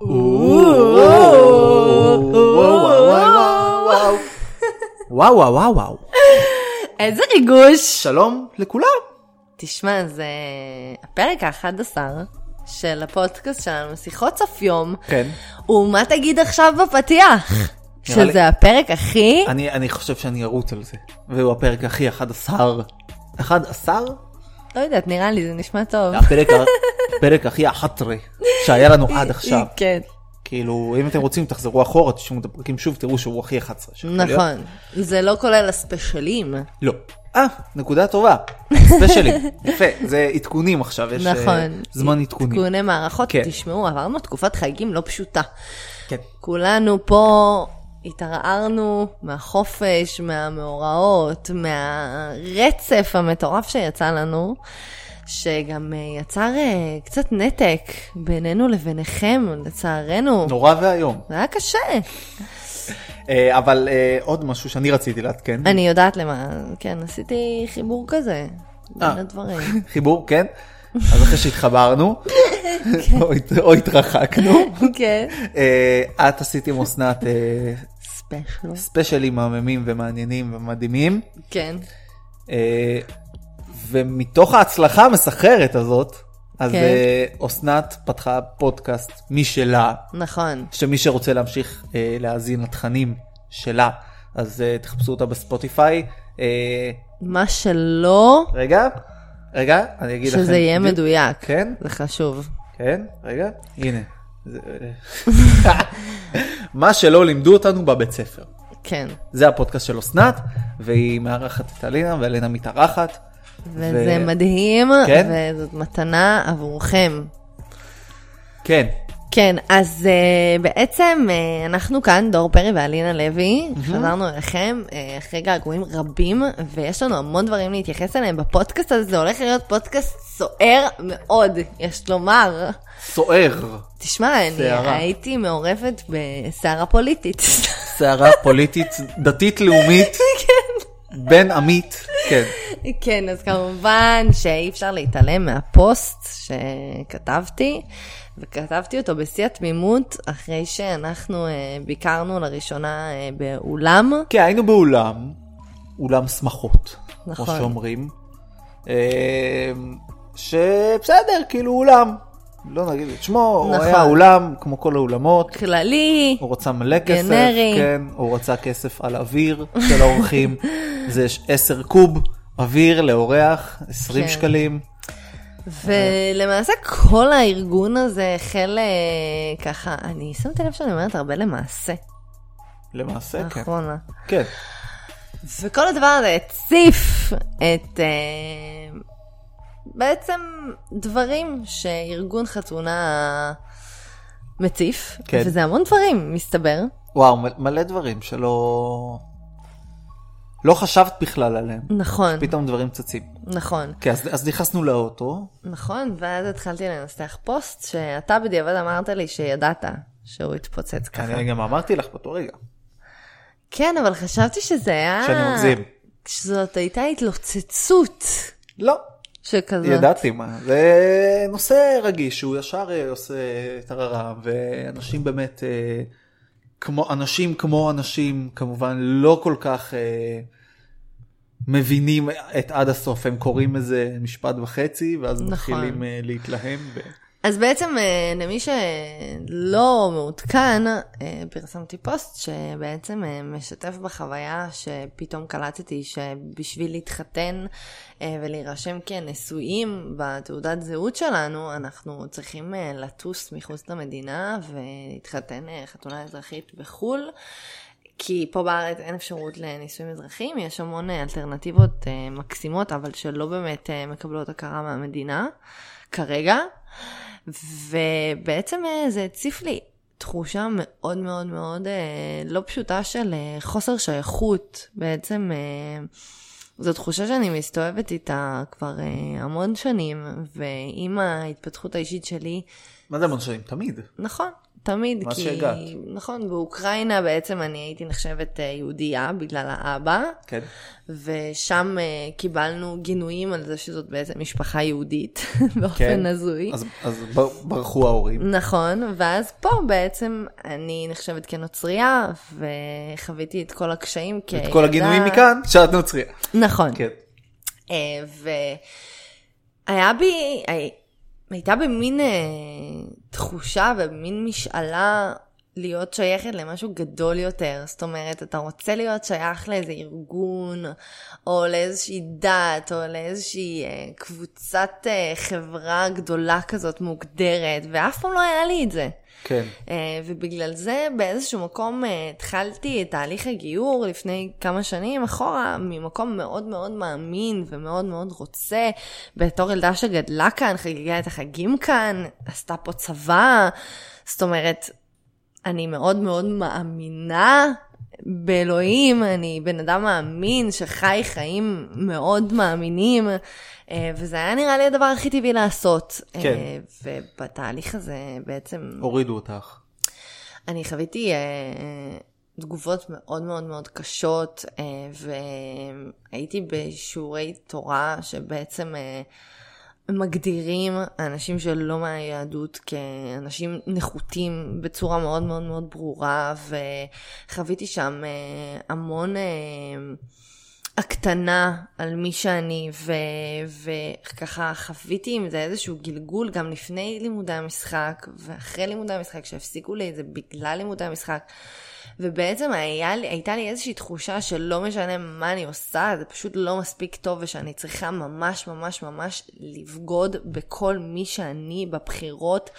וואו וואו וואו וואו. איזה ריגוש. שלום לכולם. תשמע, זה הפרק ה-11 של הפודקאסט שלנו, שיחות סוף יום. כן. ומה תגיד עכשיו בפתיח? שזה הפרק הכי... אני אני חושב שאני ארוץ על זה. והוא הפרק הכי 11. 11? לא יודעת, נראה לי, זה נשמע טוב. הפרק הכי 11 שהיה לנו עד עכשיו. כן, כאילו אם אתם רוצים תחזרו אחורה תשמעו את הפרקים שוב תראו שהוא הכי 11. שיכול להיות. נכון. זה לא כולל הספיישלים. לא. אה, נקודה טובה. ספיישלים. יפה, זה עדכונים עכשיו, יש אה, נכון. זמן עדכונים. עדכוני מערכות, כן. תשמעו, עברנו תקופת חגים לא פשוטה. כן. כולנו פה התערערנו מהחופש, מהמאורעות, מהרצף המטורף שיצא לנו, שגם אה, יצר אה, קצת נתק בינינו לביניכם, לצערנו. נורא ואיום. זה היה קשה. אה, אבל עוד משהו שאני רציתי לעדכן. אני יודעת למה, כן, עשיתי חיבור כזה בין. הדברים. חיבור, כן? אז אחרי שהתחברנו, או הת- או התרחקנו, כן. את עשית עם אסנת ספיישל. ספיישלים מהממים ומעניינים ומדהימים, כן. אה, ומתוך ההצלחה המסחררת הזאת, אז כן. אה, אסנת פתחה פודקאסט משלה, נכון. שמי שרוצה להמשיך אה, להאזין לתכנים שלה, אז אה, תחפשו אותה בספוטיפיי. אה, מה שלא, רגע, רגע, אני אגיד לכם. שזה יהיה. מדויק. כן, זה חשוב. כן, רגע, הנה. מה שלא לימדו אותנו בבית ספר. כן. זה הפודקאסט של אסנת, והיא מארחת את אלינה, ואלינה מתארחת. וזה ו- מדהים, כן? וזאת מתנה עבורכם. כן, כן, אז uh, בעצם uh, אנחנו כאן, דור פרי ואלינה לוי, חזרנו אליכם uh, אחרי געגועים רבים, ויש לנו המון דברים להתייחס אליהם בפודקאסט הזה, זה הולך להיות פודקאסט סוער מאוד, יש לומר. סוער. תשמע, אני. הייתי מעורבת בסערה פוליטית. סערה פוליטית, דתית לאומית, בן עמית, כן. כן, אז כמובן שאי אפשר להתעלם מהפוסט שכתבתי, וכתבתי אותו בשיא התמימות, אחרי שאנחנו אה, ביקרנו לראשונה אה, באולם. כן, היינו באולם, אולם שמחות, כמו נכון. שאומרים. אה, שבסדר, כאילו אולם. לא נגיד את שמו, הוא נכון. היה אולם כמו כל האולמות. כללי, הוא רצה מלא כסף, גנרי. כן, הוא רצה כסף על אוויר של האורחים, זה 10 קוב אוויר לאורח, 20 כן. שקלים. ולמעשה כל הארגון הזה החל אה, ככה, אני שמתי לב שאני אומרת הרבה למעשה, למעשה, כן. לאחרונה. כן. וכל הדבר הזה הציף את אה, בעצם דברים שארגון חתונה מציף, כן. וזה המון דברים, מסתבר. וואו, מלא דברים שלא... לא חשבת בכלל עליהם. נכון, פתאום דברים צצים. נכון, כן, אז, אז נכנסנו לאוטו. נכון, ואז התחלתי לנסח פוסט שאתה בדיעבד אמרת לי שידעת שהוא התפוצץ ככה. אני גם אמרתי לך באותו רגע, כן, אבל חשבתי שזה היה... שאני מגזים. שזאת הייתה התלוצצות לא, שכזאת. ידעתי מה. זה נושא רגיש, הוא ישר אה, עושה טררה, ואנשים באמת, אה, כמו, אנשים כמו אנשים, כמובן לא כל כך אה, מבינים את עד הסוף, הם קוראים איזה משפט וחצי, ואז נכון. מתחילים אה, להתלהם. ו... אז בעצם אה, למי שלא מעודכן, אה, פרסמתי פוסט שבעצם אה, משתף בחוויה שפתאום קלטתי שבשביל להתחתן ולהירשם כנשואים בתעודת זהות שלנו, אנחנו צריכים לטוס מחוץ למדינה ולהתחתן חתונה אזרחית בחו"ל. כי פה בארץ אין אפשרות לנישואים אזרחיים, יש המון אלטרנטיבות מקסימות, אבל שלא באמת מקבלות הכרה מהמדינה כרגע. ובעצם אה, זה הציף לי תחושה מאוד מאוד מאוד אה, לא פשוטה של אה, חוסר שייכות. בעצם זו תחושה שאני מסתובבת איתה כבר המון שנים, ועם ההתפתחות האישית שלי, מה זה המון שנים? תמיד. נכון, תמיד, מאז כי... שהגעת. נכון, באוקראינה בעצם אני הייתי נחשבת אה, יהודייה בגלל האבא, כן. ושם אה, קיבלנו גינויים על זה שזאת בעצם משפחה יהודית, באופן כן. הזוי. אז, אז ב- ברחו ההורים. נכון, ואז פה בעצם אני נחשבת כנוצרייה, וחוויתי את כל הקשיים כילדה. את כל הגינויים מכאן, שאת נוצריה. נכון. כן. אה, והיה בי, הייתה במין אה, תחושה ובמין משאלה להיות שייכת למשהו גדול יותר. זאת אומרת, אתה רוצה להיות שייך לאיזה ארגון, או לאיזושהי דת, או לאיזושהי אה, קבוצת אה, חברה גדולה כזאת מוגדרת, ואף פעם לא היה לי את זה. כן. אה, ובגלל זה באיזשהו מקום אה, התחלתי את תהליך הגיור לפני כמה שנים אחורה, ממקום מאוד מאוד מאמין ומאוד מאוד רוצה, בתור ילדה שגדלה כאן, חגיגה את החגים כאן, עשתה פה צבא, זאת אומרת, אני מאוד מאוד מאמינה באלוהים, אני בן אדם מאמין שחי חיים מאוד מאמינים, אה, וזה היה נראה לי הדבר הכי טבעי לעשות. כן. אה, ובתהליך הזה בעצם... הורידו אותך. אני חוויתי אה, תגובות מאוד מאוד מאוד קשות, והייתי בשיעורי תורה שבעצם מגדירים אנשים שלא מהיהדות כאנשים נחותים בצורה מאוד מאוד מאוד ברורה, וחוויתי שם אה, המון... הקטנה על מי שאני, ו, וככה חוויתי עם זה איזשהו גלגול גם לפני לימודי המשחק, ואחרי לימודי המשחק, שהפסיקו לי את זה בגלל לימודי המשחק. ובעצם היה לי, הייתה לי איזושהי תחושה שלא משנה מה אני עושה, זה פשוט לא מספיק טוב, ושאני צריכה ממש ממש ממש לבגוד בכל מי שאני בבחירות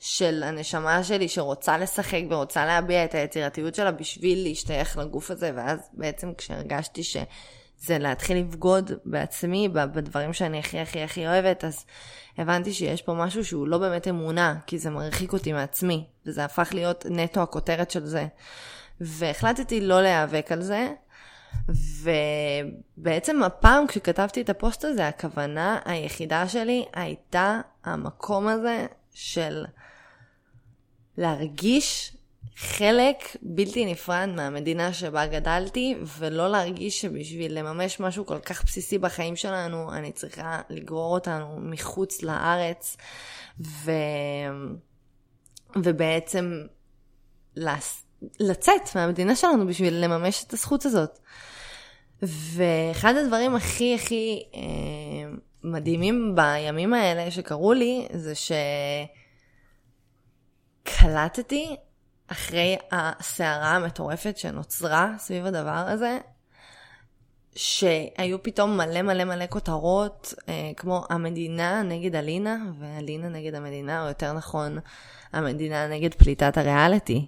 של הנשמה שלי שרוצה לשחק ורוצה להביע את היצירתיות שלה בשביל להשתייך לגוף הזה, ואז בעצם כשהרגשתי ש... זה להתחיל לבגוד בעצמי, בדברים שאני הכי הכי הכי אוהבת, אז הבנתי שיש פה משהו שהוא לא באמת אמונה, כי זה מרחיק אותי מעצמי, וזה הפך להיות נטו הכותרת של זה. והחלטתי לא להיאבק על זה, ובעצם הפעם כשכתבתי את הפוסט הזה, הכוונה היחידה שלי הייתה המקום הזה של להרגיש חלק בלתי נפרד מהמדינה שבה גדלתי, ולא להרגיש שבשביל לממש משהו כל כך בסיסי בחיים שלנו, אני צריכה לגרור אותנו מחוץ לארץ, ו... ובעצם. לצאת מהמדינה שלנו בשביל לממש את הזכות הזאת. ואחד הדברים הכי הכי אה, מדהימים בימים האלה שקרו לי, זה שקלטתי אחרי הסערה המטורפת שנוצרה סביב הדבר הזה, שהיו פתאום מלא מלא מלא כותרות, אה, כמו המדינה נגד אלינה, ואלינה נגד המדינה, או יותר נכון, המדינה נגד פליטת הריאליטי,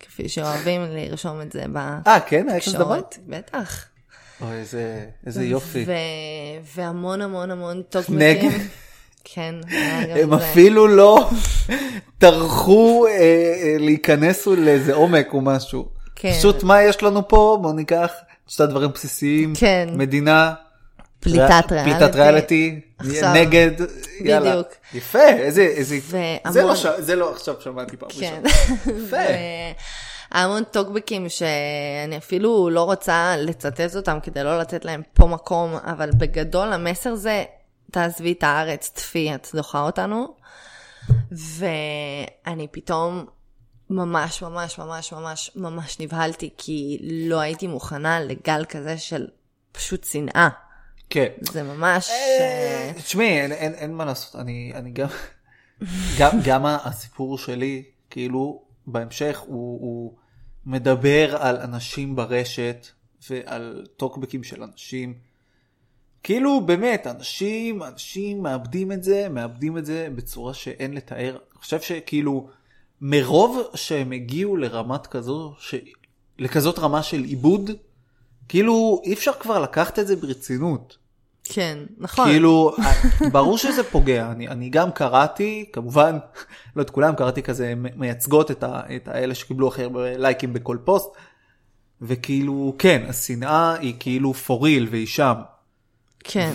כפי שאוהבים לרשום את זה אה, כן? היה כזה דבר? בתקשורת. בטח. אוי, איזה, איזה יופי. ו... והמון המון המון טוקבקים. כן, הם. אפילו לא טרחו אה, אה, להיכנס לאיזה עומק או משהו. כן. פשוט מה יש לנו פה? בואו ניקח שתי דברים בסיסיים. כן. מדינה. פליטת ריאל- ריאליטי. פליטת ריאליטי. נגד. יאללה. בדיוק. יפה, איזה, איזה, והמון- זה לא, ש... זה לא עכשיו שמעתי פעם כן. ראשונה. יפה. המון טוקבקים שאני אפילו לא רוצה לצטט אותם כדי לא לתת להם פה מקום, אבל בגדול המסר זה, תעזבי את הארץ, טפי, את דוחה אותנו. ואני פתאום ממש ממש ממש ממש ממש נבהלתי, כי לא הייתי מוכנה לגל כזה של פשוט שנאה. כן. זה ממש... אה, אה, תשמעי, אין, אין, אין מה לעשות, אני, אני גם, גם, גם הסיפור שלי, כאילו, בהמשך הוא, הוא מדבר על אנשים ברשת ועל טוקבקים של אנשים. כאילו, באמת, אנשים, אנשים מאבדים את זה, מאבדים את זה בצורה שאין לתאר. אני חושב שכאילו, מרוב שהם הגיעו לרמת כזו, ש... לכזאת רמה של עיבוד, כאילו, אי אפשר כבר לקחת את זה ברצינות. כן, נכון. כאילו, ברור שזה פוגע, אני, אני גם קראתי, כמובן, לא את כולם, קראתי כזה מייצגות את, ה, את האלה שקיבלו הכי הרבה לייקים בכל פוסט, וכאילו, כן, השנאה היא כאילו for real והיא שם. כן.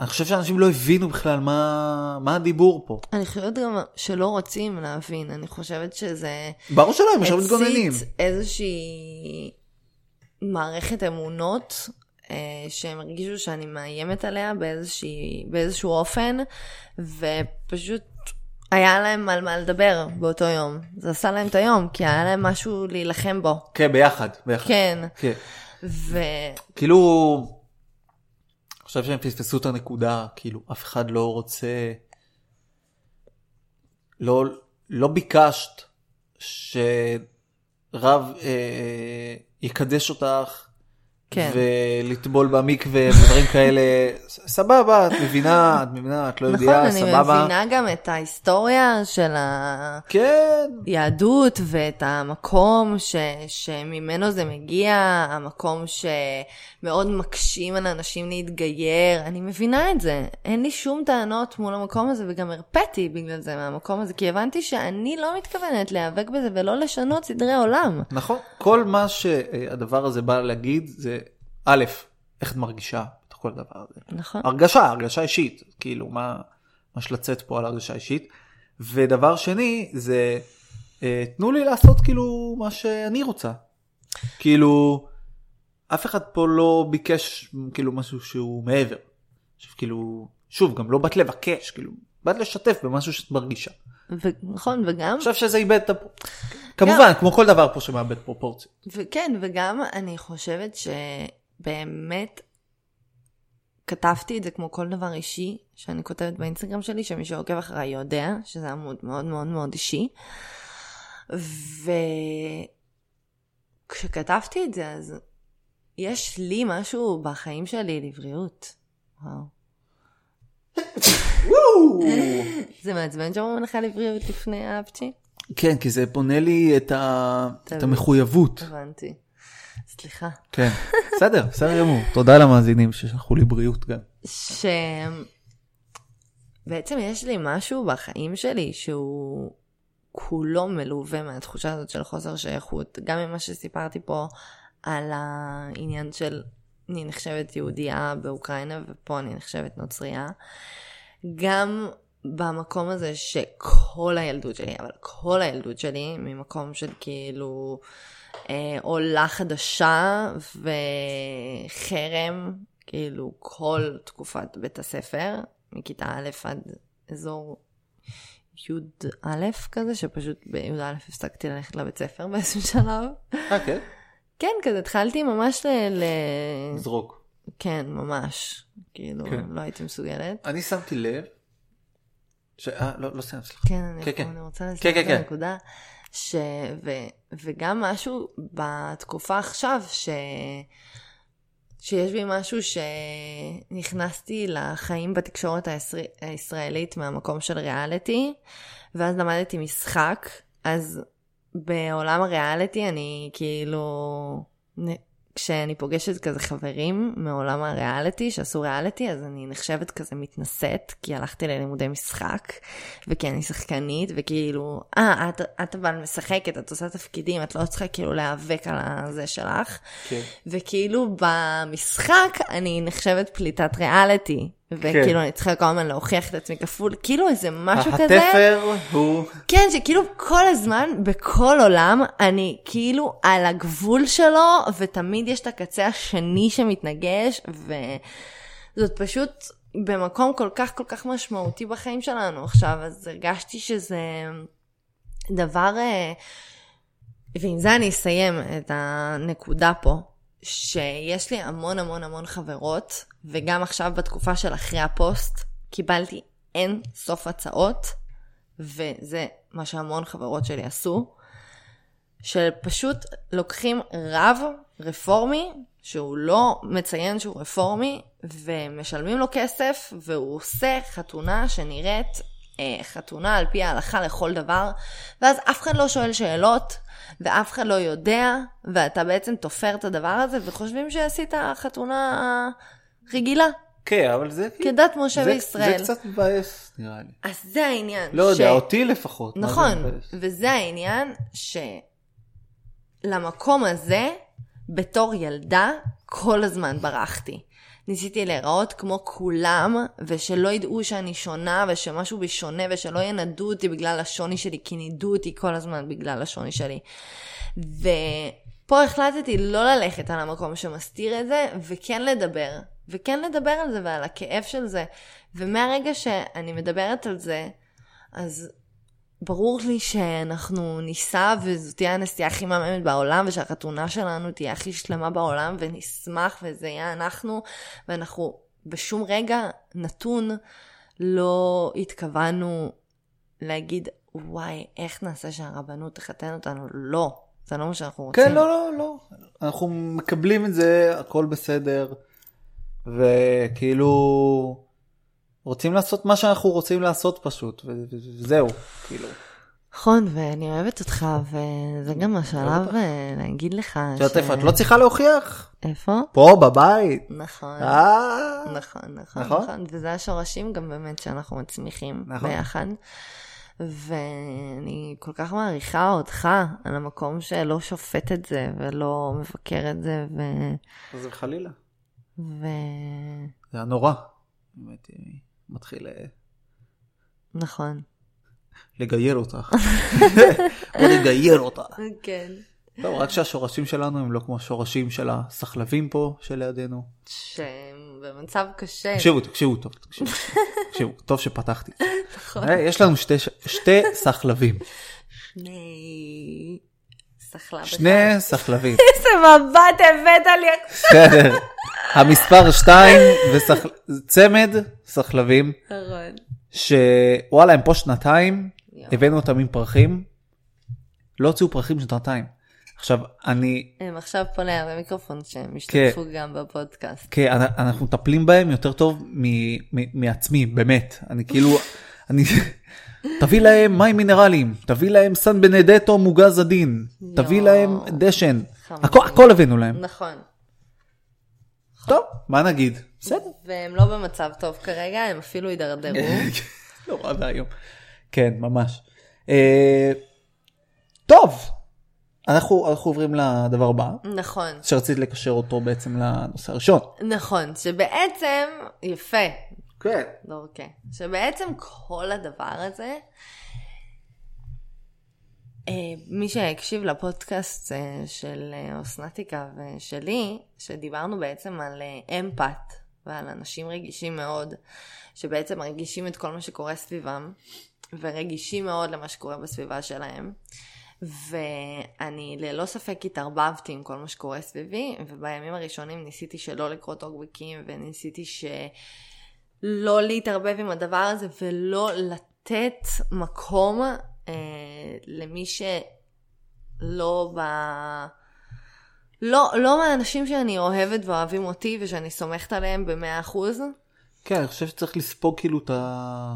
אני חושב שאנשים לא הבינו בכלל מה, מה הדיבור פה. אני חושבת גם שלא רוצים להבין, אני חושבת שזה ברור שלא, הם עכשיו מתגוננים. הצית איזושהי מערכת אמונות אה, שהם הרגישו שאני מאיימת עליה באיזושהי, באיזשהו אופן, ופשוט היה להם על מה לדבר באותו יום. זה עשה להם את היום, כי היה להם משהו להילחם בו. כן, ביחד, ביחד. כן, כן. ו... כאילו, חושב שהם פספסו את הנקודה, כאילו, אף אחד לא רוצה... לא, לא ביקשת שרב אה, יקדש אותך כן. ולטבול במקווה ודברים כאלה, סבבה, את מבינה, את מבינה, את לא נכון, יודעה, אני סבבה. מבינה גם את ההיסטוריה של כן, היהדות ואת המקום ש, שממנו זה מגיע, המקום שמאוד מקשים על אנשים להתגייר, אני מבינה את זה. אין לי שום טענות מול המקום הזה, וגם הרפאתי בגלל זה מהמקום הזה, כי הבנתי שאני לא מתכוונת להיאבק בזה ולא לשנות סדרי עולם. נכון. כל מה שהדבר הזה בא להגיד זה, א', איך את מרגישה בתוך כל הדבר הזה. נכון. הרגשה, הרגשה אישית, כאילו, מה, מה שלצאת פה על הרגשה אישית. ודבר שני, זה, אה, תנו לי לעשות כאילו מה שאני רוצה. כאילו, אף אחד פה לא ביקש כאילו משהו שהוא מעבר. עכשיו, כאילו, שוב, גם לא באת לבקש, כאילו, באת לשתף במשהו שאת מרגישה. ו- נכון, וגם, אני חושב שזה איבד את הפ... כמובן, כמו כל דבר פה שמאבד פרופורציות. וכן, וגם אני חושבת שבאמת כתבתי את זה כמו כל דבר אישי שאני כותבת באינסטגרם שלי, שמי שעוקב אחריי יודע שזה עמוד מאוד מאוד מאוד אישי. וכשכתבתי את זה, אז יש לי משהו בחיים שלי לבריאות. וואו. זה מעצבן שאומרים לך לבריאות לפני האפצ'י? כן, כי זה בונה לי את, ה... את תמיד. המחויבות. הבנתי. סליחה. כן, בסדר, בסדר גמור. תודה למאזינים ששלחו לי בריאות גם. שבעצם יש לי משהו בחיים שלי שהוא כולו מלווה מהתחושה הזאת של חוסר שייכות, גם ממה שסיפרתי פה על העניין של אני נחשבת יהודייה באוקראינה ופה אני נחשבת נוצרייה. גם במקום הזה שכל הילדות שלי, אבל כל הילדות שלי, ממקום של כאילו עולה חדשה וחרם, כאילו כל תקופת בית הספר, מכיתה א' עד אזור י"א כזה, שפשוט בי"א הפסקתי ללכת לבית ספר באיזשהו שלב. אה, כן? כן, כזה התחלתי ממש ל... ל... זרוק. כן, ממש. כאילו, כן. לא הייתי מסוגלת. אני שמתי לב, ש... אה, לא, לא סיימת, סליחה. כן, אני, כן, כן. אני רוצה כן, לסיים כן, את כן. הנקודה. ש... ו... וגם משהו בתקופה עכשיו, ש... שיש בי משהו שנכנסתי לחיים בתקשורת הישר... הישראלית מהמקום של ריאליטי, ואז למדתי משחק, אז בעולם הריאליטי אני כאילו... כשאני פוגשת כזה חברים מעולם הריאליטי שעשו ריאליטי אז אני נחשבת כזה מתנשאת כי הלכתי ללימודי משחק וכי אני שחקנית וכאילו אה את, את אבל משחקת את עושה תפקידים את לא צריכה כאילו להיאבק על הזה שלך כן. וכאילו במשחק אני נחשבת פליטת ריאליטי וכאילו אני צריכה כל הזמן להוכיח את עצמי כפול כאילו איזה משהו כזה. התפר הוא... כן, שכאילו כל הזמן, בכל עולם, אני כאילו על הגבול שלו, ותמיד יש את הקצה השני שמתנגש, וזאת פשוט במקום כל כך כל כך משמעותי בחיים שלנו עכשיו, אז הרגשתי שזה דבר... אה, ועם זה אני אסיים את הנקודה פה, שיש לי המון המון המון חברות, וגם עכשיו בתקופה של אחרי הפוסט, קיבלתי אין סוף הצעות, וזה מה שהמון חברות שלי עשו, שפשוט לוקחים רב רפורמי, שהוא לא מציין שהוא רפורמי, ומשלמים לו כסף, והוא עושה חתונה שנראית אה, חתונה על פי ההלכה לכל דבר, ואז אף אחד לא שואל שאלות, ואף אחד לא יודע, ואתה בעצם תופר את הדבר הזה, וחושבים שעשית חתונה רגילה, כן, אבל זה... כדת משה זה- וישראל. זה קצת מבאס, נראה לי. אז זה העניין. לא ש- יודע, אותי לפחות. נכון? וזה העניין שלמקום הזה, בתור ילדה, כל הזמן ברחתי. ניסיתי להיראות כמו כולם, ושלא ידעו שאני שונה, ושמשהו בי שונה, ושלא ינדו אותי בגלל השוני שלי, כי נידו אותי כל הזמן בגלל השוני שלי. ופה החלטתי לא ללכת על המקום שמסתיר את זה, וכן לדבר. וכן לדבר על זה ועל הכאב של זה. ומהרגע שאני מדברת על זה, אז ברור לי שאנחנו ניסע וזו תהיה הנסיעה הכי מהממת בעולם ושהחתונה שלנו תהיה הכי שלמה בעולם ונשמח וזה יהיה אנחנו ואנחנו בשום רגע נתון לא התכוונו להגיד וואי איך נעשה שהרבנות תחתן אותנו לא זה לא מה שאנחנו רוצים. כן לא לא לא אנחנו מקבלים את זה הכל בסדר וכאילו רוצים לעשות מה שאנחנו רוצים לעשות פשוט, וזהו, כאילו. נכון, ואני אוהבת אותך, וזה גם השלב אה, להגיד לך ש... את איפה? את לא צריכה להוכיח? איפה? פה, בבית. נכון. אה. נכון, נכון, נכון, נכון. וזה השורשים גם באמת שאנחנו מצמיחים נכון. ביחד. ואני כל כך מעריכה אותך על המקום שלא שופט את זה ולא מבקר את זה. ו... זה חלילה. ו... זה היה נורא. באמת, מתחיל... אה, נכון. לגייר אותך. או לגייר אותה. כן. לא, רק שהשורשים שלנו הם לא כמו השורשים של הסחלבים פה שלידינו. שהם במצב קשה. תקשיבו, תקשיבו טוב, תקשיבו, תקשיבו, טוב שפתחתי. נכון. אה, יש לנו שתי, שתי סחלבים. שני... סחלב. שני סחלבים. איזה מבט הבאת לי. בסדר. המספר 2 וצמד סחלבים, נכון. שוואלה הם פה שנתיים. הבאנו אותם עם פרחים, לא הוציאו פרחים שנתיים. עכשיו אני, הם עכשיו פה ליד המיקרופון שהם השתתפו גם בפודקאסט. כן, אנ- אנחנו מטפלים בהם יותר טוב מעצמי, באמת. אני כאילו, אני, תביא להם מים מינרליים, תביא להם סן בנדטו מוגז עדין, תביא. להם דשן, חמודים. הכל, הכל הבאנו להם. נכון. טוב, מה נגיד? בסדר. והם לא במצב טוב כרגע, הם אפילו הידרדרו. נורא ואיום. כן, ממש. אה, טוב, אנחנו אנחנו עוברים לדבר הבא, נכון. שרציתי לקשר אותו בעצם לנושא הראשון. נכון, שבעצם, יפה, כן. לא אוקיי, שבעצם כל הדבר הזה, אה, מי שהקשיב לפודקאסט אה, של אה, אוסנטיקה ושלי, שדיברנו בעצם על אמפת ועל אנשים רגישים מאוד, שבעצם מרגישים את כל מה שקורה סביבם, ורגישים מאוד למה שקורה בסביבה שלהם. ואני ללא ספק התערבבתי עם כל מה שקורה סביבי, ובימים הראשונים ניסיתי שלא לקרוא טוקבקים, וניסיתי שלא להתערבב עם הדבר הזה, ולא לתת מקום אה, למי שלא ב... לא, לא מהאנשים שאני אוהבת ואוהבים אותי ושאני סומכת עליהם במאה אחוז. כן, אני חושב שצריך לספוג כאילו את ה...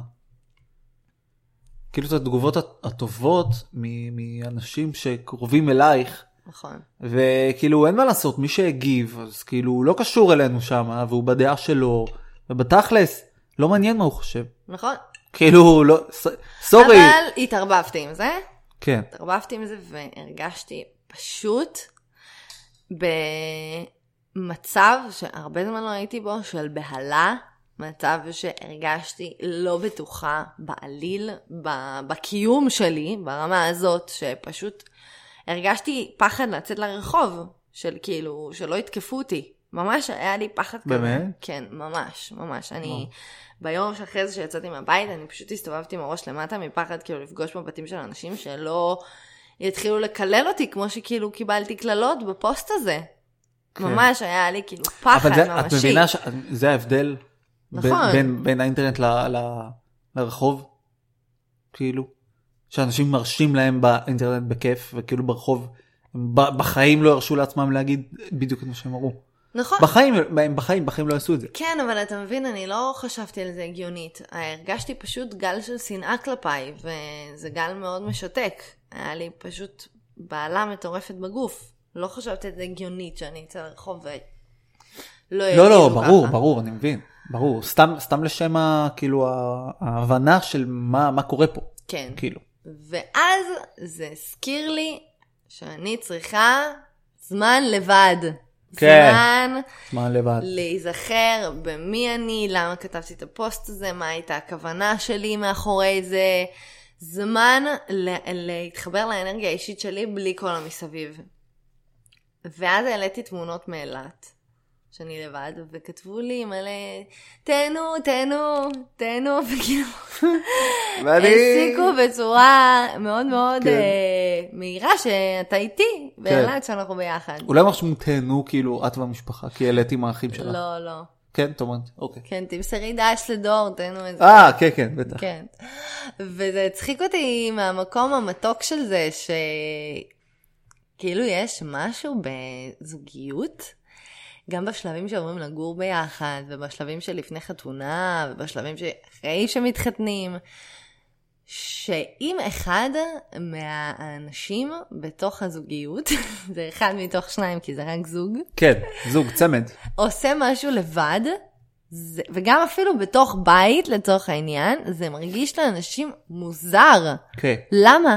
כאילו את התגובות הטובות מ- מאנשים שקרובים אלייך, נכון. וכאילו אין מה לעשות, מי שהגיב, אז כאילו הוא לא קשור אלינו שם, והוא בדעה שלו, ובתכלס, לא מעניין מה הוא חושב. נכון. כאילו, לא, סורי. אבל התערבבתי עם זה. כן, התערבבתי עם זה והרגשתי פשוט במצב שהרבה זמן לא הייתי בו, של בהלה, מצב שהרגשתי לא בטוחה בעליל, בקיום שלי, ברמה הזאת, שפשוט הרגשתי פחד לצאת לרחוב, של כאילו, שלא יתקפו אותי. ממש היה לי פחד כזה. באמת? כן, ממש, ממש. אני, ביום שאחרי זה שיצאתי מהבית, אני פשוט הסתובבתי עם הראש למטה מפחד כאילו לפגוש מבטים של אנשים שלא יתחילו לקלל אותי, כמו שכאילו קיבלתי קללות בפוסט הזה. כן. ממש היה לי כאילו פחד אבל זה, את ממשי. מבינה שזה ההבדל בין, נכון. בין, בין האינטרנט ל, ל, לרחוב? כאילו, שאנשים מרשים להם באינטרנט בכיף, וכאילו ברחוב, בחיים לא ירשו לעצמם להגיד בדיוק את מה שהם אמרו. נכון. בחיים, בחיים, בחיים לא יעשו את זה. כן, אבל אתה מבין, אני לא חשבתי על זה הגיונית. הרגשתי פשוט גל של שנאה כלפיי, וזה גל מאוד משתק. היה לי פשוט בעלה מטורפת בגוף. לא חשבתי על זה הגיונית שאני אצא לרחוב ולא לא, לא, יגידו ברור, ככה. ברור, אני מבין. ברור, סתם, סתם לשם ה, כאילו, ההבנה של מה, מה קורה פה, כן. כאילו. ואז זה הזכיר לי שאני צריכה זמן לבד. כן. זמן זמן לבד. להיזכר במי אני, למה כתבתי את הפוסט הזה, מה הייתה הכוונה שלי מאחורי זה. זמן להתחבר לאנרגיה האישית שלי בלי כל המסביב. ואז העליתי תמונות מאילת, שאני לבד, וכתבו לי מלא, תהנו, תהנו, תהנו, וכאילו, ואני... העסיקו בצורה מאוד מאוד כן. אה, מהירה שאתה איתי, באילת שאנחנו ביחד. אולי משהו תהנו כאילו את והמשפחה, כי העליתי עם האחים שלך. לא, לא. כן, את אומרת, אוקיי. כן, תמסרי דש לדור, תהנו את זה. אה, כן, כן, בטח. כן. וזה הצחיק אותי מהמקום המתוק של זה, שכאילו יש משהו בזוגיות, גם בשלבים שעוברים לגור ביחד, ובשלבים שלפני חתונה, ובשלבים שאחרי שמתחתנים, שאם אחד מהאנשים בתוך הזוגיות, זה אחד מתוך שניים כי זה רק זוג, כן, זוג, צמד. עושה משהו לבד, זה, וגם אפילו בתוך בית לצורך העניין, זה מרגיש לאנשים מוזר. כן. למה?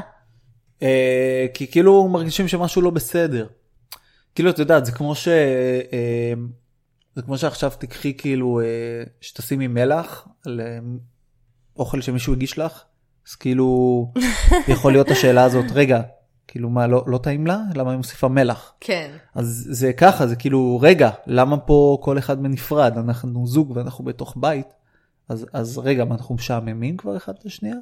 אה, כי כאילו מרגישים שמשהו לא בסדר. כאילו את יודעת זה כמו ש... אה, זה כמו שעכשיו תקחי כאילו אה, שתשימי מלח על אה, אוכל שמישהו הגיש לך אז כאילו יכול להיות השאלה הזאת רגע כאילו מה לא, לא טעים לה? למה היא מוסיפה מלח? כן. אז זה ככה זה כאילו רגע למה פה כל אחד בנפרד? אנחנו זוג ואנחנו בתוך בית. אז, אז רגע מה אנחנו משעממים כבר אחד את השנייה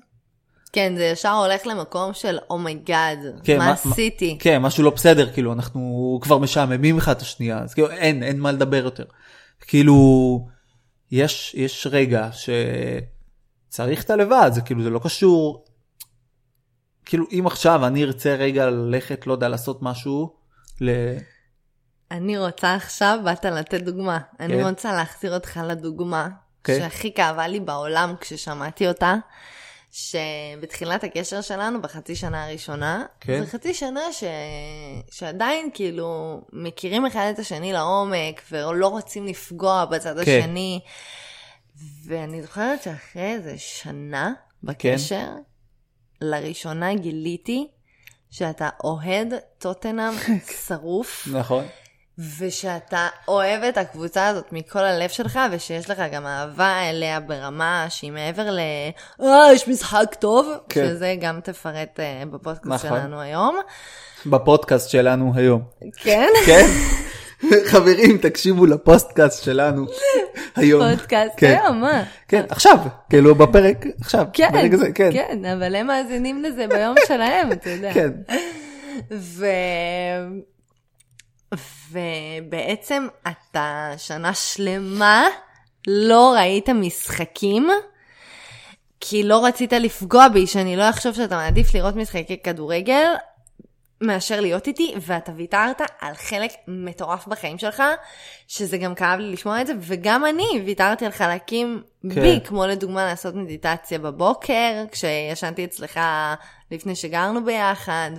כן, זה ישר הולך למקום של oh my god, כן, מה עשיתי? כן, משהו לא בסדר, כאילו, אנחנו כבר משעממים אחד את השנייה, אז כאילו, אין, אין מה לדבר יותר. כאילו, יש, יש רגע שצריך את הלבד, זה כאילו, זה לא קשור. כאילו, אם עכשיו אני ארצה רגע ללכת, לא יודע, לעשות משהו, ל... אני רוצה עכשיו, באת לתת דוגמה. אני כן. רוצה להחזיר אותך לדוגמה, כן. שהכי כאבה לי בעולם כששמעתי אותה, שבתחילת הקשר שלנו, בחצי שנה הראשונה, כן. זה חצי שנה ש... שעדיין כאילו מכירים אחד את השני לעומק, ולא רוצים לפגוע בצד כן. השני. ואני זוכרת שאחרי איזה שנה בקשר, לראשונה גיליתי שאתה אוהד טוטנאם שרוף, נכון. ושאתה אוהב את הקבוצה הזאת מכל הלב שלך, ושיש לך גם אהבה אליה ברמה שהיא מעבר ל... אה, יש משחק טוב, כן. שזה גם תפרט אה, בפודקאסט נכון. שלנו היום. בפודקאסט שלנו היום. כן? כן? חברים, תקשיבו לפודקאסט שלנו היום. פודקאסט כן. היום, מה? כן, עכשיו, כאילו בפרק, עכשיו, כן, ברגע זה, כן. כן, אבל הם מאזינים לזה ביום שלהם, אתה יודע. כן. ו... ובעצם אתה שנה שלמה לא ראית משחקים, כי לא רצית לפגוע בי, שאני לא אחשוב שאתה מעדיף לראות משחקי כדורגל מאשר להיות איתי, ואתה ויתרת על חלק מטורף בחיים שלך, שזה גם כאב לי לשמוע את זה, וגם אני ויתרתי על חלקים כן. בי, כמו לדוגמה לעשות מדיטציה בבוקר, כשישנתי אצלך לפני שגרנו ביחד,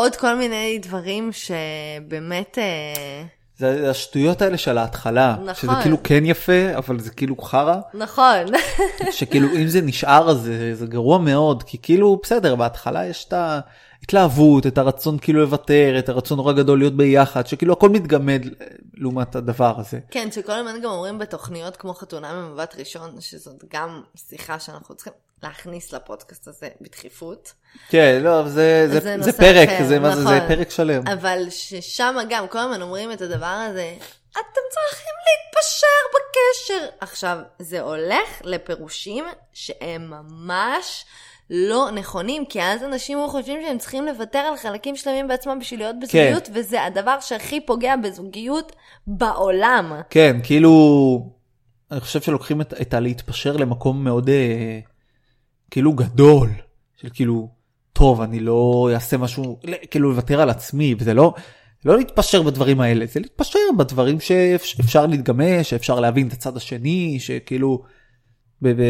ועוד כל מיני דברים שבאמת... אה, זה השטויות האלה של ההתחלה, נכון. שזה כאילו כן יפה, אבל זה כאילו חרא, נכון, שכאילו אם זה נשאר אז זה, זה גרוע מאוד, כי כאילו בסדר, בהתחלה יש את ההתלהבות, את הרצון כאילו לוותר, את הרצון נורא גדול להיות ביחד, שכאילו הכל מתגמד לעומת הדבר הזה. כן, שכל הזמן גם אומרים בתוכניות כמו חתונה ממבט ראשון, שזאת גם שיחה שאנחנו צריכים להכניס לפודקאסט הזה בדחיפות. כן, לא, זה, זה, זה זה, פרק, אחר, זה, מה זה, זה נכון. פרק שלם. אבל ששם גם כל הזמן אומרים את הדבר הזה, אתם צריכים להתפשר בקשר. עכשיו, זה הולך לפירושים שהם ממש לא נכונים, כי אז אנשים חושבים שהם צריכים לוותר על חלקים שלמים בעצמם בשביל להיות בזוגיות, כן. וזה הדבר שהכי פוגע בזוגיות בעולם. כן, כאילו, אני חושב שלוקחים את, את הלהתפשר למקום מאוד אה, כאילו גדול, של כאילו, טוב, אני לא אעשה משהו, כאילו לוותר על עצמי, וזה לא, לא להתפשר בדברים האלה, זה להתפשר בדברים שאפשר להתגמש, שאפשר להבין את הצד השני, שכאילו, ב, ב,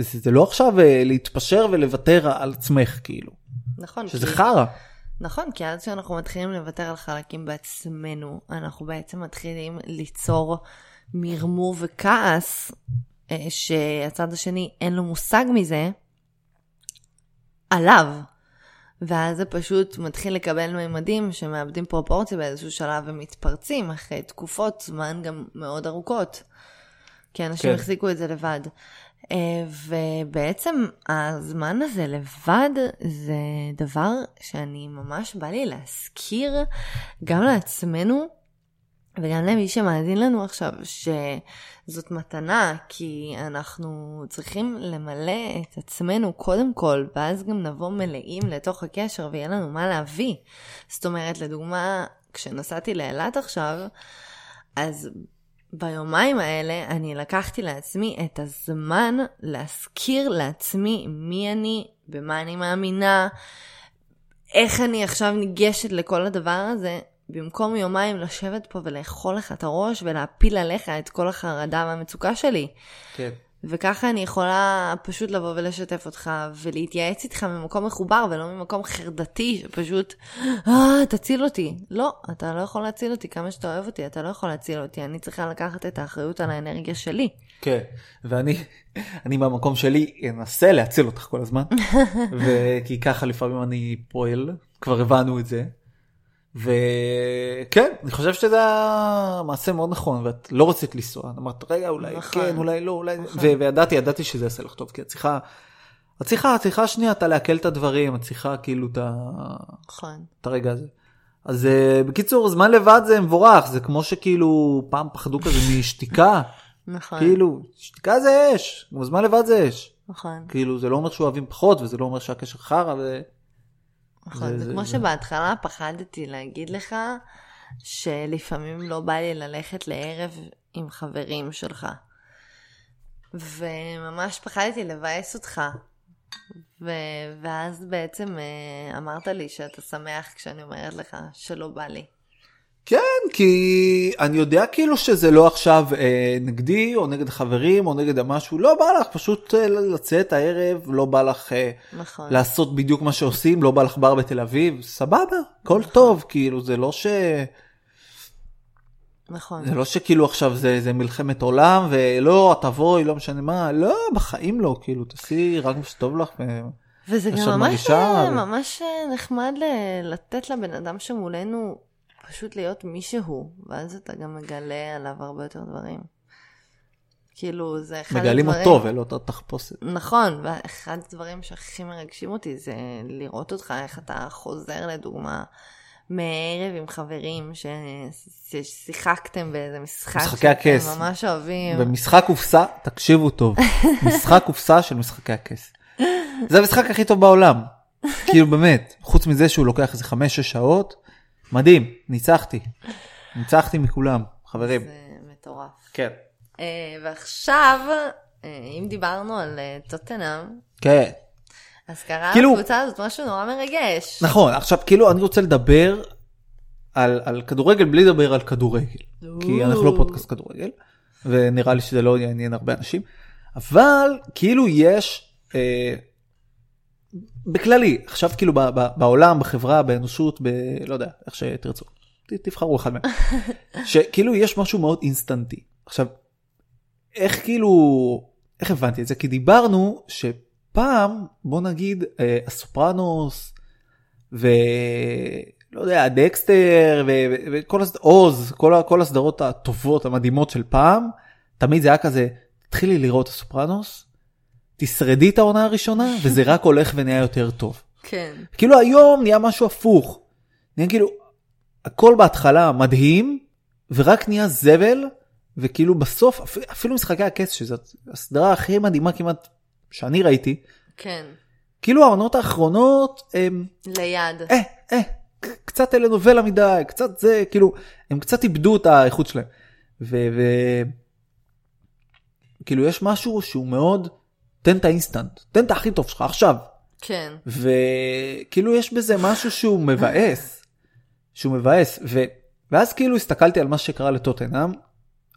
זה, זה לא עכשיו אה, להתפשר ולוותר על עצמך, כאילו, נכון. שזה כי- חרא. נכון, כי אז כשאנחנו מתחילים לוותר על חלקים בעצמנו, אנחנו בעצם מתחילים ליצור מרמור וכעס, שהצד השני אין לו מושג מזה, עליו. ואז זה פשוט מתחיל לקבל מימדים שמאבדים פרופורציה באיזשהו שלב ומתפרצים אחרי תקופות זמן גם מאוד ארוכות. כי אנשים כן. החזיקו את זה לבד. אה, ובעצם הזמן הזה לבד זה דבר שאני ממש בא לי להזכיר גם לעצמנו וגם למי שמאזין לנו עכשיו שזאת מתנה כי אנחנו צריכים למלא את עצמנו קודם כל ואז גם נבוא מלאים לתוך הקשר ויהיה לנו מה להביא. זאת אומרת לדוגמה כשנסעתי לאילת עכשיו אז ביומיים האלה אני לקחתי לעצמי את הזמן להזכיר לעצמי מי אני, במה אני מאמינה, איך אני עכשיו ניגשת לכל הדבר הזה, במקום יומיים לשבת פה ולאכול לך את הראש ולהפיל עליך את כל החרדה והמצוקה שלי. כן. וככה אני יכולה פשוט לבוא ולשתף אותך ולהתייעץ איתך ממקום מחובר ולא ממקום חרדתי שפשוט, אה, תציל אותי. לא, אתה לא יכול להציל אותי כמה שאתה אוהב אותי, אתה לא יכול להציל אותי, אני צריכה לקחת את האחריות על האנרגיה שלי. כן, ואני אני מהמקום שלי אנסה להציל אותך כל הזמן, וכי ככה לפעמים אני פועל, כבר הבנו את זה. וכן, אני חושב שזה היה מעשה מאוד נכון, ואת לא רצית לנסוע, אמרת רגע אולי נכון. כן, אולי לא, אולי, נכון. וידעתי, ידעתי שזה יעשה לך טוב, כי את צריכה, את צריכה, את צריכה שנייה, אתה לעכל את הדברים, את צריכה כאילו את ה... נכון. את הרגע הזה. אז uh, בקיצור, זמן לבד זה מבורך, זה כמו שכאילו פעם פחדו כזה משתיקה, נכון. כאילו, שתיקה זה אש, גם זמן לבד זה אש. נכון. כאילו, זה לא אומר שאוהבים פחות, וזה לא אומר שהקשר חרא, ו... נכון, זה- זה כמו זה- שבהתחלה פחדתי להגיד לך שלפעמים לא בא לי ללכת לערב עם חברים שלך. וממש פחדתי לבאס אותך. ו... ואז בעצם אה, אמרת לי שאתה שמח כשאני אומרת לך שלא בא לי. כן, כי אני יודע כאילו שזה לא עכשיו אה, נגדי, או נגד חברים, או נגד משהו, לא בא לך פשוט אה, לצאת הערב, לא בא לך אה, נכון. לעשות בדיוק מה שעושים, לא בא לך בר בתל אביב, סבבה, הכל טוב, כאילו, זה לא ש... נכון. זה לא שכאילו עכשיו זה, זה מלחמת עולם ולא תבואי לא משנה מה לא בחיים לא כאילו תעשי רק מה שטוב לך. ו... וזה גם ממש, מרגישה, אה, ממש אה, נחמד ל- לתת לבן אדם שמולנו פשוט להיות מי שהוא, ואז אתה גם מגלה עליו הרבה יותר דברים. כאילו, זה אחד מגלים הדברים... אותו ולא את התחפושת. נכון, ואחד הדברים שהכי מרגשים אותי זה לראות אותך, איך אתה חוזר לדוגמה מערב עם חברים. ששיחקתם באיזה משחק משחקי הכס. שאתם ממש אוהבים. במשחק קופסה תקשיבו טוב משחק קופסה של משחקי הכס. זה המשחק הכי טוב בעולם. כאילו באמת חוץ מזה שהוא לוקח איזה 5-6 שעות מדהים ניצחתי. ניצחתי מכולם חברים. זה מטורף. כן. אה, ועכשיו, אה, אם דיברנו על אה, טוטנאם, כן. אז קרה כאילו- לקבוצה הזאת משהו נורא מרגש. נכון עכשיו כאילו אני רוצה לדבר על, על כדורגל בלי לדבר על כדורגל כי אנחנו לא פודקאסט כדורגל ונראה לי שזה לא יעניין הרבה אנשים אבל כאילו יש אה, בכללי עכשיו כאילו ב, ב, בעולם בחברה באנושות ב... לא יודע איך שתרצו. ת, תבחרו אחד מהם. שכאילו יש משהו מאוד אינסטנטי. עכשיו איך כאילו איך הבנתי את זה? כי דיברנו שפעם בוא נגיד אה, הסופרנוס ולא יודע דקסטר ו- ו- וכל הסד... עוז כל, כל הסדרות הטובות המדהימות של פעם תמיד זה היה כזה תתחילי לראות הסופרנוס תשרדי את העונה הראשונה וזה רק הולך ונהיה יותר טוב. כן. כאילו היום נהיה משהו הפוך. נהיה כאילו הכל בהתחלה מדהים ורק נהיה זבל וכאילו בסוף אפ- אפילו משחקי הכס שזאת הסדרה הכי מדהימה כמעט שאני ראיתי כן. כאילו העונות האחרונות הם ליד. אה אה קצת טלנובלה מדי קצת זה כאילו הם קצת איבדו את האיכות שלהם. ו... ו... כאילו יש משהו שהוא מאוד תן את האינסטנט תן את הכי טוב שלך עכשיו כן. וכאילו יש בזה משהו שהוא מבאס, שהוא מבאס, ו... ואז כאילו הסתכלתי על מה שקרה לטוטנאם,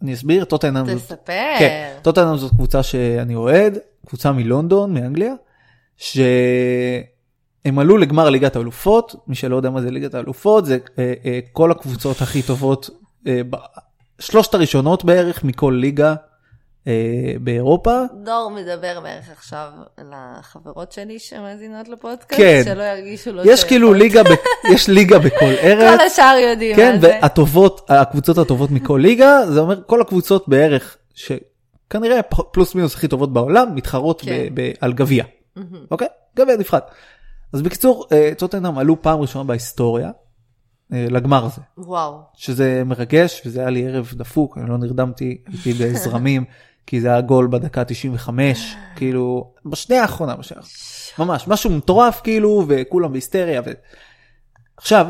אני אסביר, טוטנאם זאת, תספר. כן, טוטנאם זאת קבוצה שאני אוהד, קבוצה מלונדון, מאנגליה, שהם עלו לגמר ליגת האלופות, מי שלא יודע מה זה ליגת האלופות, זה אה, אה, כל הקבוצות הכי טובות, אה, ב... שלושת הראשונות בערך מכל ליגה, באירופה. דור מדבר בערך עכשיו לחברות שלי שמאזינות לפודקאסט, כן. שלא ירגישו לא יש כאילו ליגה, ב- יש ליגה בכל ארץ. כל השאר יודעים כן, מה זה. והטובות, הקבוצות הטובות מכל ליגה, זה אומר כל הקבוצות בערך, שכנראה פלוס מינוס הכי טובות בעולם, מתחרות כן. ב- ב- על גביע. אוקיי? גביע נבחרת. אז בקיצור, אה, טוטנאם עלו פעם ראשונה בהיסטוריה אה, לגמר הזה, וואו. שזה מרגש, וזה היה לי ערב דפוק, אני לא נרדמתי, הייתי בזרמים, כי זה היה גול בדקה 95, כאילו, בשנייה האחרונה, בשנייה האחרונה. ממש, משהו מטורף כאילו, וכולם בהיסטריה. ו... עכשיו,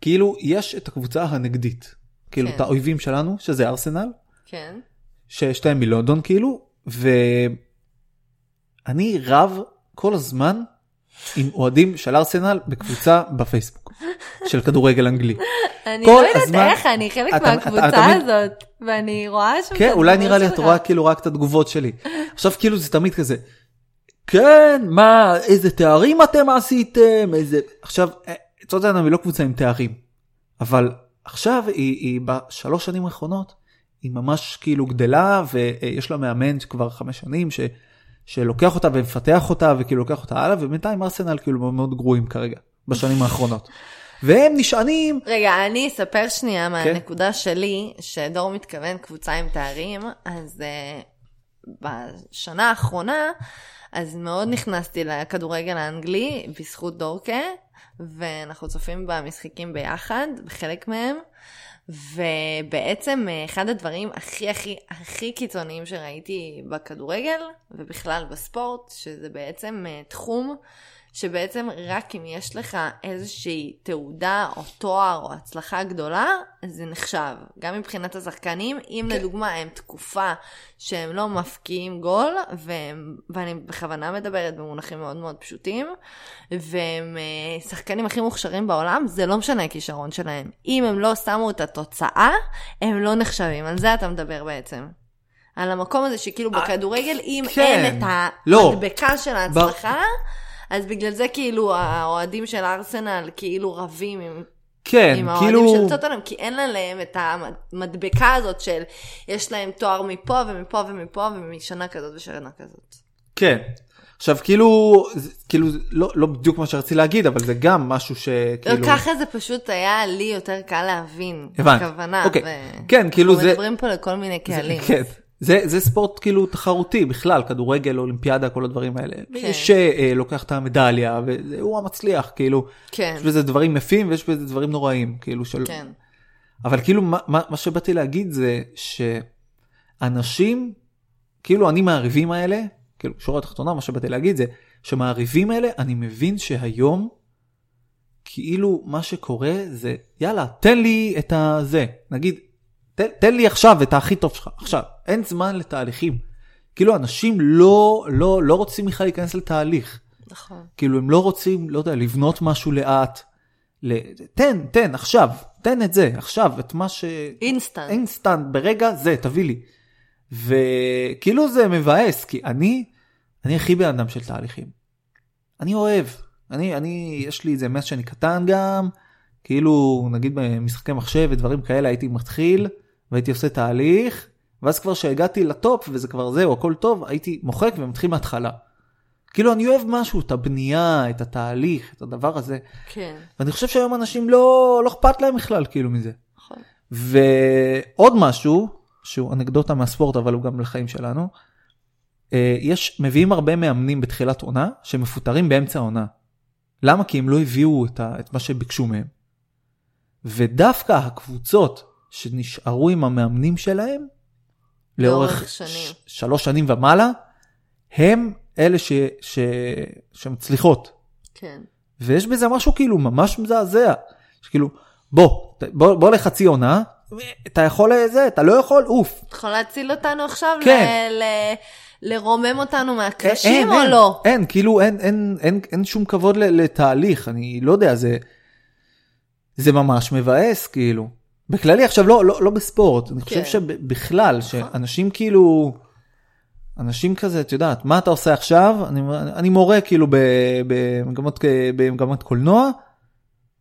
כאילו, יש את הקבוצה הנגדית, כאילו, כן. את האויבים שלנו, שזה ארסנל, כן. ששתיהם מלונדון כאילו, ואני רב כל הזמן עם אוהדים של ארסנל בקבוצה בפייסבוק, של כדורגל אנגלי. אני לא יודעת הזמן- איך, אני חלק אתה- אתה- מהקבוצה אתה תמיד- הזאת, ואני רואה שם את כן, אולי נראה לי את. רואה כאילו רק את התגובות שלי. עכשיו כאילו זה תמיד כזה, כן, מה, איזה תארים אתם עשיתם, איזה... עכשיו, אה, טוטנאם היא לא קבוצה עם תארים, אבל עכשיו היא, היא בשלוש שנים האחרונות, היא ממש כאילו גדלה, ויש לה מאמן כבר חמש שנים, ש, שלוקח אותה ומפתח אותה, וכאילו לוקח אותה הלאה, ובינתיים ארסנל כאילו מאוד גרועים כרגע, בשנים האחרונות. והם נשענים, רגע, אני אספר שנייה מהנקודה שלי, שדור מתכוון קבוצה עם תארים, אז uh, בשנה האחרונה, אז מאוד נכנסתי לכדורגל האנגלי בזכות דורקה, ואנחנו צופים במשחקים ביחד, בחלק מהם, ובעצם אה, אחד הדברים הכי הכי הכי קיצוניים שראיתי בכדורגל, ובכלל בספורט, שזה בעצם אה, תחום שבעצם רק אם יש לך איזושהי תעודה או תואר או הצלחה גדולה, זה נחשב. גם מבחינת השחקנים, אם כן. לדוגמה הם תקופה שהם לא מפקיעים גול, והם, ואני בכוונה מדברת במונחים מאוד מאוד פשוטים, והם אה, שחקנים הכי מוכשרים בעולם, זה לא משנה הכישרון שלהם. אם הם לא שמו את התוצאה, הם לא נחשבים. על זה אתה מדבר בעצם. על המקום הזה שכאילו אה, בכדורגל, אם כן. אין את לא. המדבקה של ההצלחה, אז בגלל זה כאילו האוהדים של ארסנל כאילו רבים עם, כן, עם האוהדים כאילו... של טוטנאם, כי אין להם את המדבקה הזאת של יש להם תואר מפה ומפה ומפה ומשנה כזאת ושנה כזאת. כן. עכשיו כאילו, זה- כאילו זה לא, לא בדיוק מה שרציתי להגיד, אבל זה גם משהו שכאילו... לא, ככה זה פשוט היה לי יותר קל להבין. הבנתי. הכוונה. אוקיי. ו- כן, כאילו אנחנו זה... מדברים פה לכל מיני זה- קהלים. כן. זה, זה ספורט כאילו תחרותי בכלל, כדורגל, אולימפיאדה, כל הדברים האלה. מי שלוקח את המדליה, והוא המצליח, כאילו, כן, יש בזה דברים יפים ויש בזה דברים נוראים, כאילו, של... כן. אבל כאילו, מה, מה, מה שבאתי להגיד זה שאנשים, כאילו, אני מהריבים האלה, כאילו, שורה התחתונה, מה שבאתי להגיד זה, שמהריבים האלה, אני מבין שהיום, כאילו, מה שקורה זה, יאללה, תן לי את הזה, נגיד, תן, תן לי עכשיו את הכי טוב שלך, עכשיו, אין זמן לתהליכים. כאילו, אנשים לא, לא, לא רוצים בכלל להיכנס לתהליך. נכון. כאילו הם לא רוצים, לא יודע, לבנות משהו לאט. ל... תן, תן, עכשיו, תן את זה, עכשיו, את מה ש... אינסטנט. אינסטנט, ברגע זה, תביא לי. וכאילו זה מבאס, כי אני, אני הכי בן אדם של תהליכים. אני אוהב, אני, אני, יש לי את זה מאז שאני קטן גם, כאילו, נגיד במשחקי מחשב ודברים כאלה, הייתי מתחיל, והייתי עושה תהליך, ואז כבר שהגעתי לטופ, וזה כבר זהו, הכל טוב, הייתי מוחק ומתחיל מההתחלה. כאילו, אני אוהב משהו, את הבנייה, את התהליך, את הדבר הזה. כן, ואני חושב שהיום אנשים לא, לא אכפת להם בכלל כאילו מזה. נכון. ועוד משהו, שהוא אנקדוטה מהספורט אבל הוא גם לחיים שלנו, אה, יש, מביאים הרבה מאמנים בתחילת עונה שמפוטרים באמצע העונה. למה? כי הם לא הביאו את, ה, את מה שביקשו מהם. ודווקא הקבוצות שנשארו עם המאמנים שלהם, לאורך שנים. שלוש שנים ומעלה, הם אלה ש, ש, שמצליחות. כן. ויש בזה משהו כאילו ממש מזעזע. שכאילו, בוא, בוא, בוא לחצי עונה, אתה יכול לזה, אתה לא יכול, אוף. אתה יכול להציל אותנו עכשיו? כן. ל- ל- לרומם אותנו מהקרשים אין, או אין, לא? אין, כאילו אין, אין, אין, אין שום כבוד לתהליך, אני לא יודע, זה, זה ממש מבאס, כאילו. בכללי עכשיו לא, לא, לא בספורט, אני חושב כן. שבכלל, שאנשים כאילו, אנשים כזה, את יודעת, מה אתה עושה עכשיו? אני, אני מורה כאילו במגמות, במגמת קולנוע,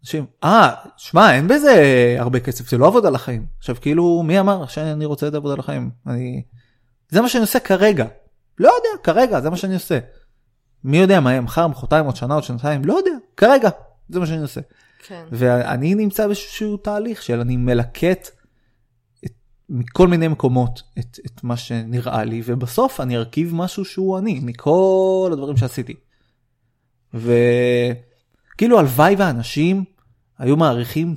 אנשים, אה, שמע, אין בזה הרבה כסף, זה לא עבודה לחיים. עכשיו, כאילו, מי אמר שאני רוצה את העבודה לחיים? אני, זה מה שאני עושה כרגע. לא יודע, כרגע, זה מה שאני עושה. מי יודע מה יהיה מחר, מחרתיים, עוד שנה, עוד שנתיים, לא יודע, כרגע, זה מה שאני עושה. כן. ואני נמצא באיזשהו תהליך של אני מלקט את, מכל מיני מקומות את, את מה שנראה לי, ובסוף אני ארכיב משהו שהוא אני, מכל הדברים שעשיתי. וכאילו הלוואי ואנשים היו מעריכים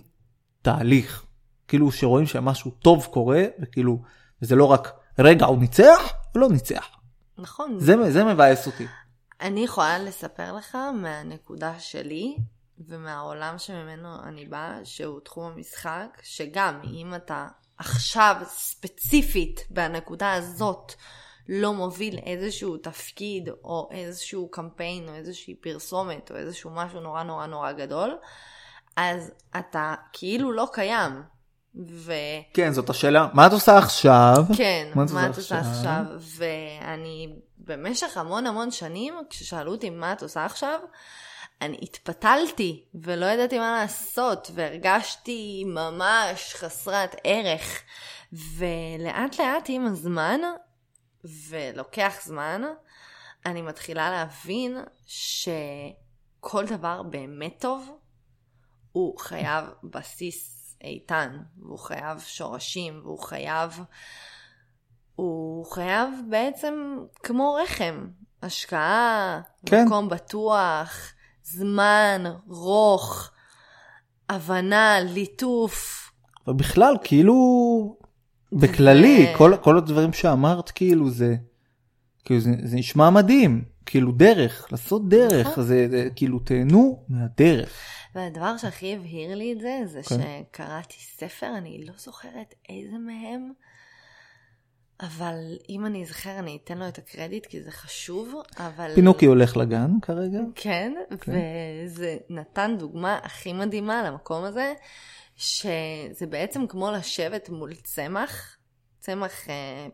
תהליך, כאילו שרואים שמשהו טוב קורה, וכאילו, וזה לא רק רגע הוא ניצח, הוא לא ניצח. נכון. זה, זה מבאס אותי. אני יכולה לספר לך מהנקודה שלי ומהעולם שממנו אני באה, שהוא תחום המשחק, שגם אם אתה עכשיו ספציפית בנקודה הזאת לא מוביל איזשהו תפקיד או איזשהו קמפיין או איזושהי פרסומת או איזשהו משהו נורא נורא נורא גדול, אז אתה כאילו לא קיים. ו... כן, זאת השאלה. מה את עושה עכשיו? כן, מה את עושה עכשיו? ואני במשך המון המון שנים, כששאלו אותי מה את עושה עכשיו, אני התפתלתי ולא ידעתי מה לעשות והרגשתי ממש חסרת ערך. ולאט לאט עם הזמן, ולוקח זמן, אני מתחילה להבין שכל דבר באמת טוב, הוא חייב בסיס איתן, והוא חייב שורשים, והוא חייב... הוא חייב בעצם כמו רחם, השקעה, כן. מקום בטוח, זמן, רוך, הבנה, ליטוף. ובכלל, כאילו, בכללי, ו... כל, כל הדברים שאמרת, כאילו, זה, כאילו, זה, זה נשמע מדהים. כאילו דרך, לעשות דרך, נכון. זה, זה כאילו תהנו מהדרך. והדבר שהכי הבהיר לי את זה, זה כן. שקראתי ספר, אני לא זוכרת איזה מהם, אבל אם אני אזכר אני אתן לו את הקרדיט כי זה חשוב, אבל... פינוקי הולך לגן כרגע. כן, כן, וזה נתן דוגמה הכי מדהימה למקום הזה, שזה בעצם כמו לשבת מול צמח, צמח אה,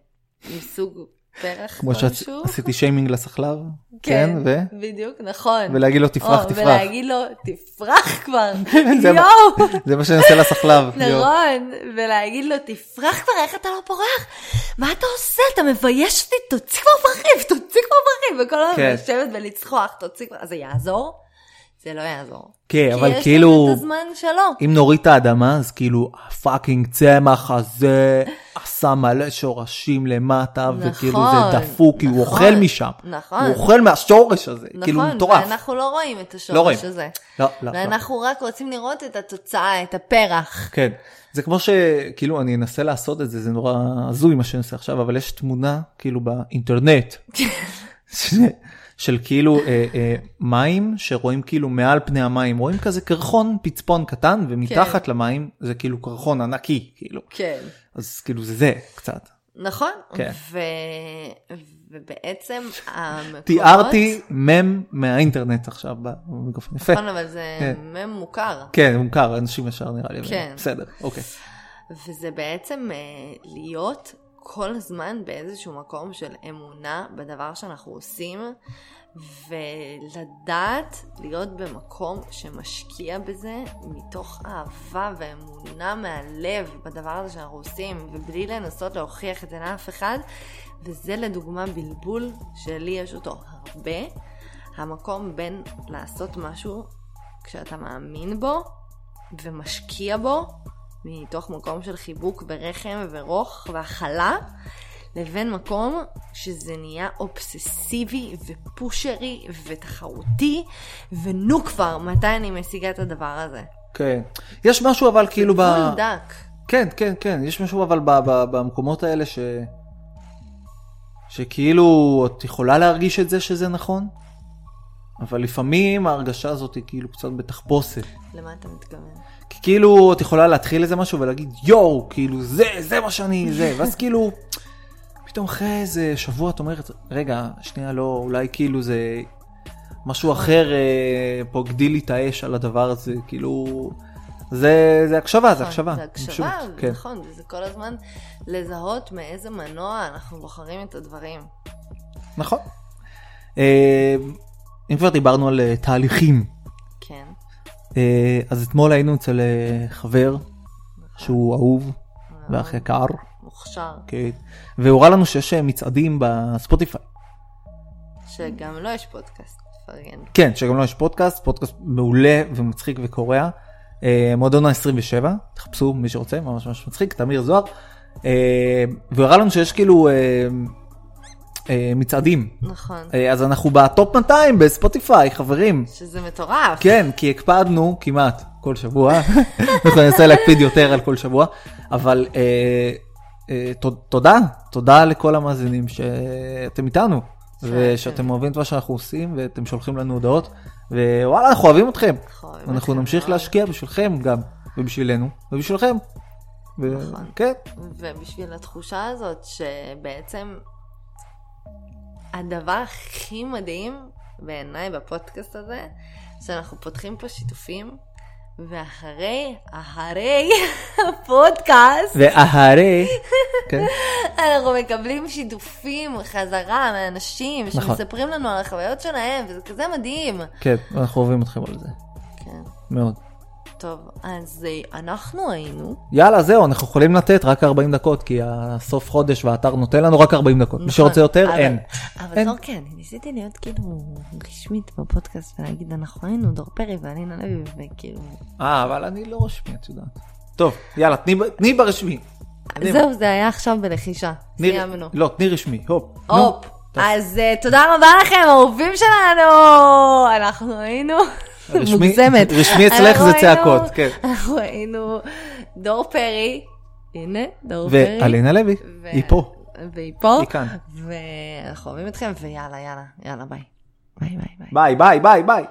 מסוג פרח כמו שעשיתי שיימינג לסחלב. כן, ו? בדיוק, נכון. ולהגיד לו תפרח, תפרח. ולהגיד לו תפרח כבר, יואו. זה מה שאני עושה לסחלב. נכון, ולהגיד לו תפרח כבר, איך אתה לא פורח? מה אתה עושה? אתה מבייש אותי, תוציא כבר פרחים, תוציא כבר פרחים. וכל הזמן כן. לשבת ולצחוח, תוציא כבר, אז זה יעזור? זה לא יעזור. כן, אבל כאילו, כי יש את הזמן שלו. אם נוריד את האדמה, אז כאילו, הפאקינג צמח הזה עשה מלא שורשים למטה, נכון, וכאילו זה דפוק, כי נכון, הוא אוכל משם. נכון. הוא אוכל מהשורש הזה, נכון, כאילו, מטורף. נכון, ואנחנו לא רואים את השורש לא רואים. הזה. לא, לא. ואנחנו לא. רק רוצים לראות את התוצאה, את הפרח. כן. זה כמו שכאילו אני אנסה לעשות את זה, זה נורא הזוי מה שאני עושה עכשיו, אבל יש תמונה כאילו באינטרנט. של כאילו אה, אה, מים שרואים כאילו מעל פני המים רואים כזה קרחון פצפון קטן ומתחת כן. למים זה כאילו קרחון ענקי כאילו. כן. אז כאילו זה זה קצת. נכון? כן. ו... ובעצם המקומות תיארתי מם מהאינטרנט עכשיו במיקרופון יפה. נכון אבל זה כן. מם מוכר. כן מוכר אנשים ישר נראה לי כן. בסדר אוקיי. וזה בעצם אה, להיות כל הזמן באיזשהו מקום של אמונה בדבר שאנחנו עושים, ולדעת להיות במקום שמשקיע בזה מתוך אהבה ואמונה מהלב בדבר הזה שאנחנו עושים, ובלי לנסות להוכיח את זה לאף אחד, וזה לדוגמה בלבול שלי יש אותו הרבה, המקום בין לעשות משהו כשאתה מאמין בו ומשקיע בו, מתוך מקום של חיבוק ורחם ורוך והכלה, לבין מקום שזה נהיה אובססיבי ופושרי ותחרותי, ונו כבר, מתי אני משיגה את הדבר הזה. כן. יש משהו אבל כאילו ב... גבול דק. כן, כן, כן. יש משהו אבל ב- ב- במקומות האלה ש... שכאילו את יכולה להרגיש את זה שזה נכון, אבל לפעמים ההרגשה הזאת היא כאילו קצת בתחפושת. למה אתה מתכוון? כי כאילו את יכולה להתחיל איזה משהו ולהגיד יואו, כאילו זה, זה מה שאני, זה, ואז כאילו, פתאום אחרי איזה שבוע את אומרת, רגע, שנייה לא, אולי כאילו זה משהו אחר אה, פה גדיל לי את האש על הדבר הזה, כאילו, זה, זה הקשבה, זה נכון, הקשבה. זה הקשבה, כן. נכון, וזה כל הזמן לזהות מאיזה מנוע אנחנו בוחרים את הדברים. נכון. אה, אם כבר דיברנו על אה, תהליכים. כן. אה, אז אתמול היינו אצל אה, חבר שהוא אהוב ואח יקר. מוכשר, כן. והוא הראה לנו שיש מצעדים בספוטיפיי. שגם לו יש פודקאסט. כן, שגם לו יש פודקאסט, פודקאסט מעולה ומצחיק וקורע. מועדון ה-27, תחפשו מי שרוצה, ממש ממש מצחיק, תמיר זוהר. והוא הראה לנו שיש כאילו מצעדים. נכון. אה, אז אנחנו בטופ 200 בספוטיפיי, חברים. שזה מטורף. כן, כי הקפדנו כמעט כל שבוע, אנחנו ננסה להקפיד יותר על כל שבוע, אבל אה, אה, תודה, תודה לכל המאזינים שאתם איתנו, ושאתם אוהבים את מה שאנחנו עושים, ואתם שולחים לנו הודעות, ווואלה, אנחנו אוהבים אתכם. אנחנו אוהבים אנחנו נמשיך. להשקיע בשבילכם גם, ובשבילנו, ובשבילכם. ו- נכון. כן, ובשביל התחושה הזאת שבעצם הדבר הכי מדהים בעיניי בפודקאסט הזה, שאנחנו פותחים פה שיתופים, ואחרי, אחרי הפודקאסט, ואהרי, כן, אנחנו מקבלים שיתופים חזרה מאנשים נכון. שמספרים לנו על החוויות שלהם, וזה כזה מדהים. כן, אנחנו אוהבים אתכם על זה, כן. מאוד. טוב, אז אה, אנחנו היינו, יאללה, זהו, אנחנו יכולים לתת רק 40 דקות, כי הסוף חודש והאתר נותן לנו רק 40 דקות. מי נכון, שרוצה יותר, אבל- אין. אבל. זור כן, ניסיתי להיות כאילו רשמית בפודקאסט ולהגיד אנחנו היינו דור פרי ואלינה לוי וכאילו אה, אבל אני לא רשמי, את יודעת. טוב, יאללה, תני ברשמי. זהו זה היה עכשיו בלחישה, סיימנו. לא, תני רשמי, הופ. הופ. אז אה, תודה רבה לכם אהובים שלנו, אנחנו היינו מוגזמת. רשמי אצלך זה צעקות, כן. אנחנו היינו דור פרי, הנה דור פרי. ואלינה לוי, היא פה. והיא פה. היא כאן. ואנחנו אוהבים אתכם ויאללה יאללה יאללה ביי. ביי ביי ביי. ביי, ביי, ביי, ביי.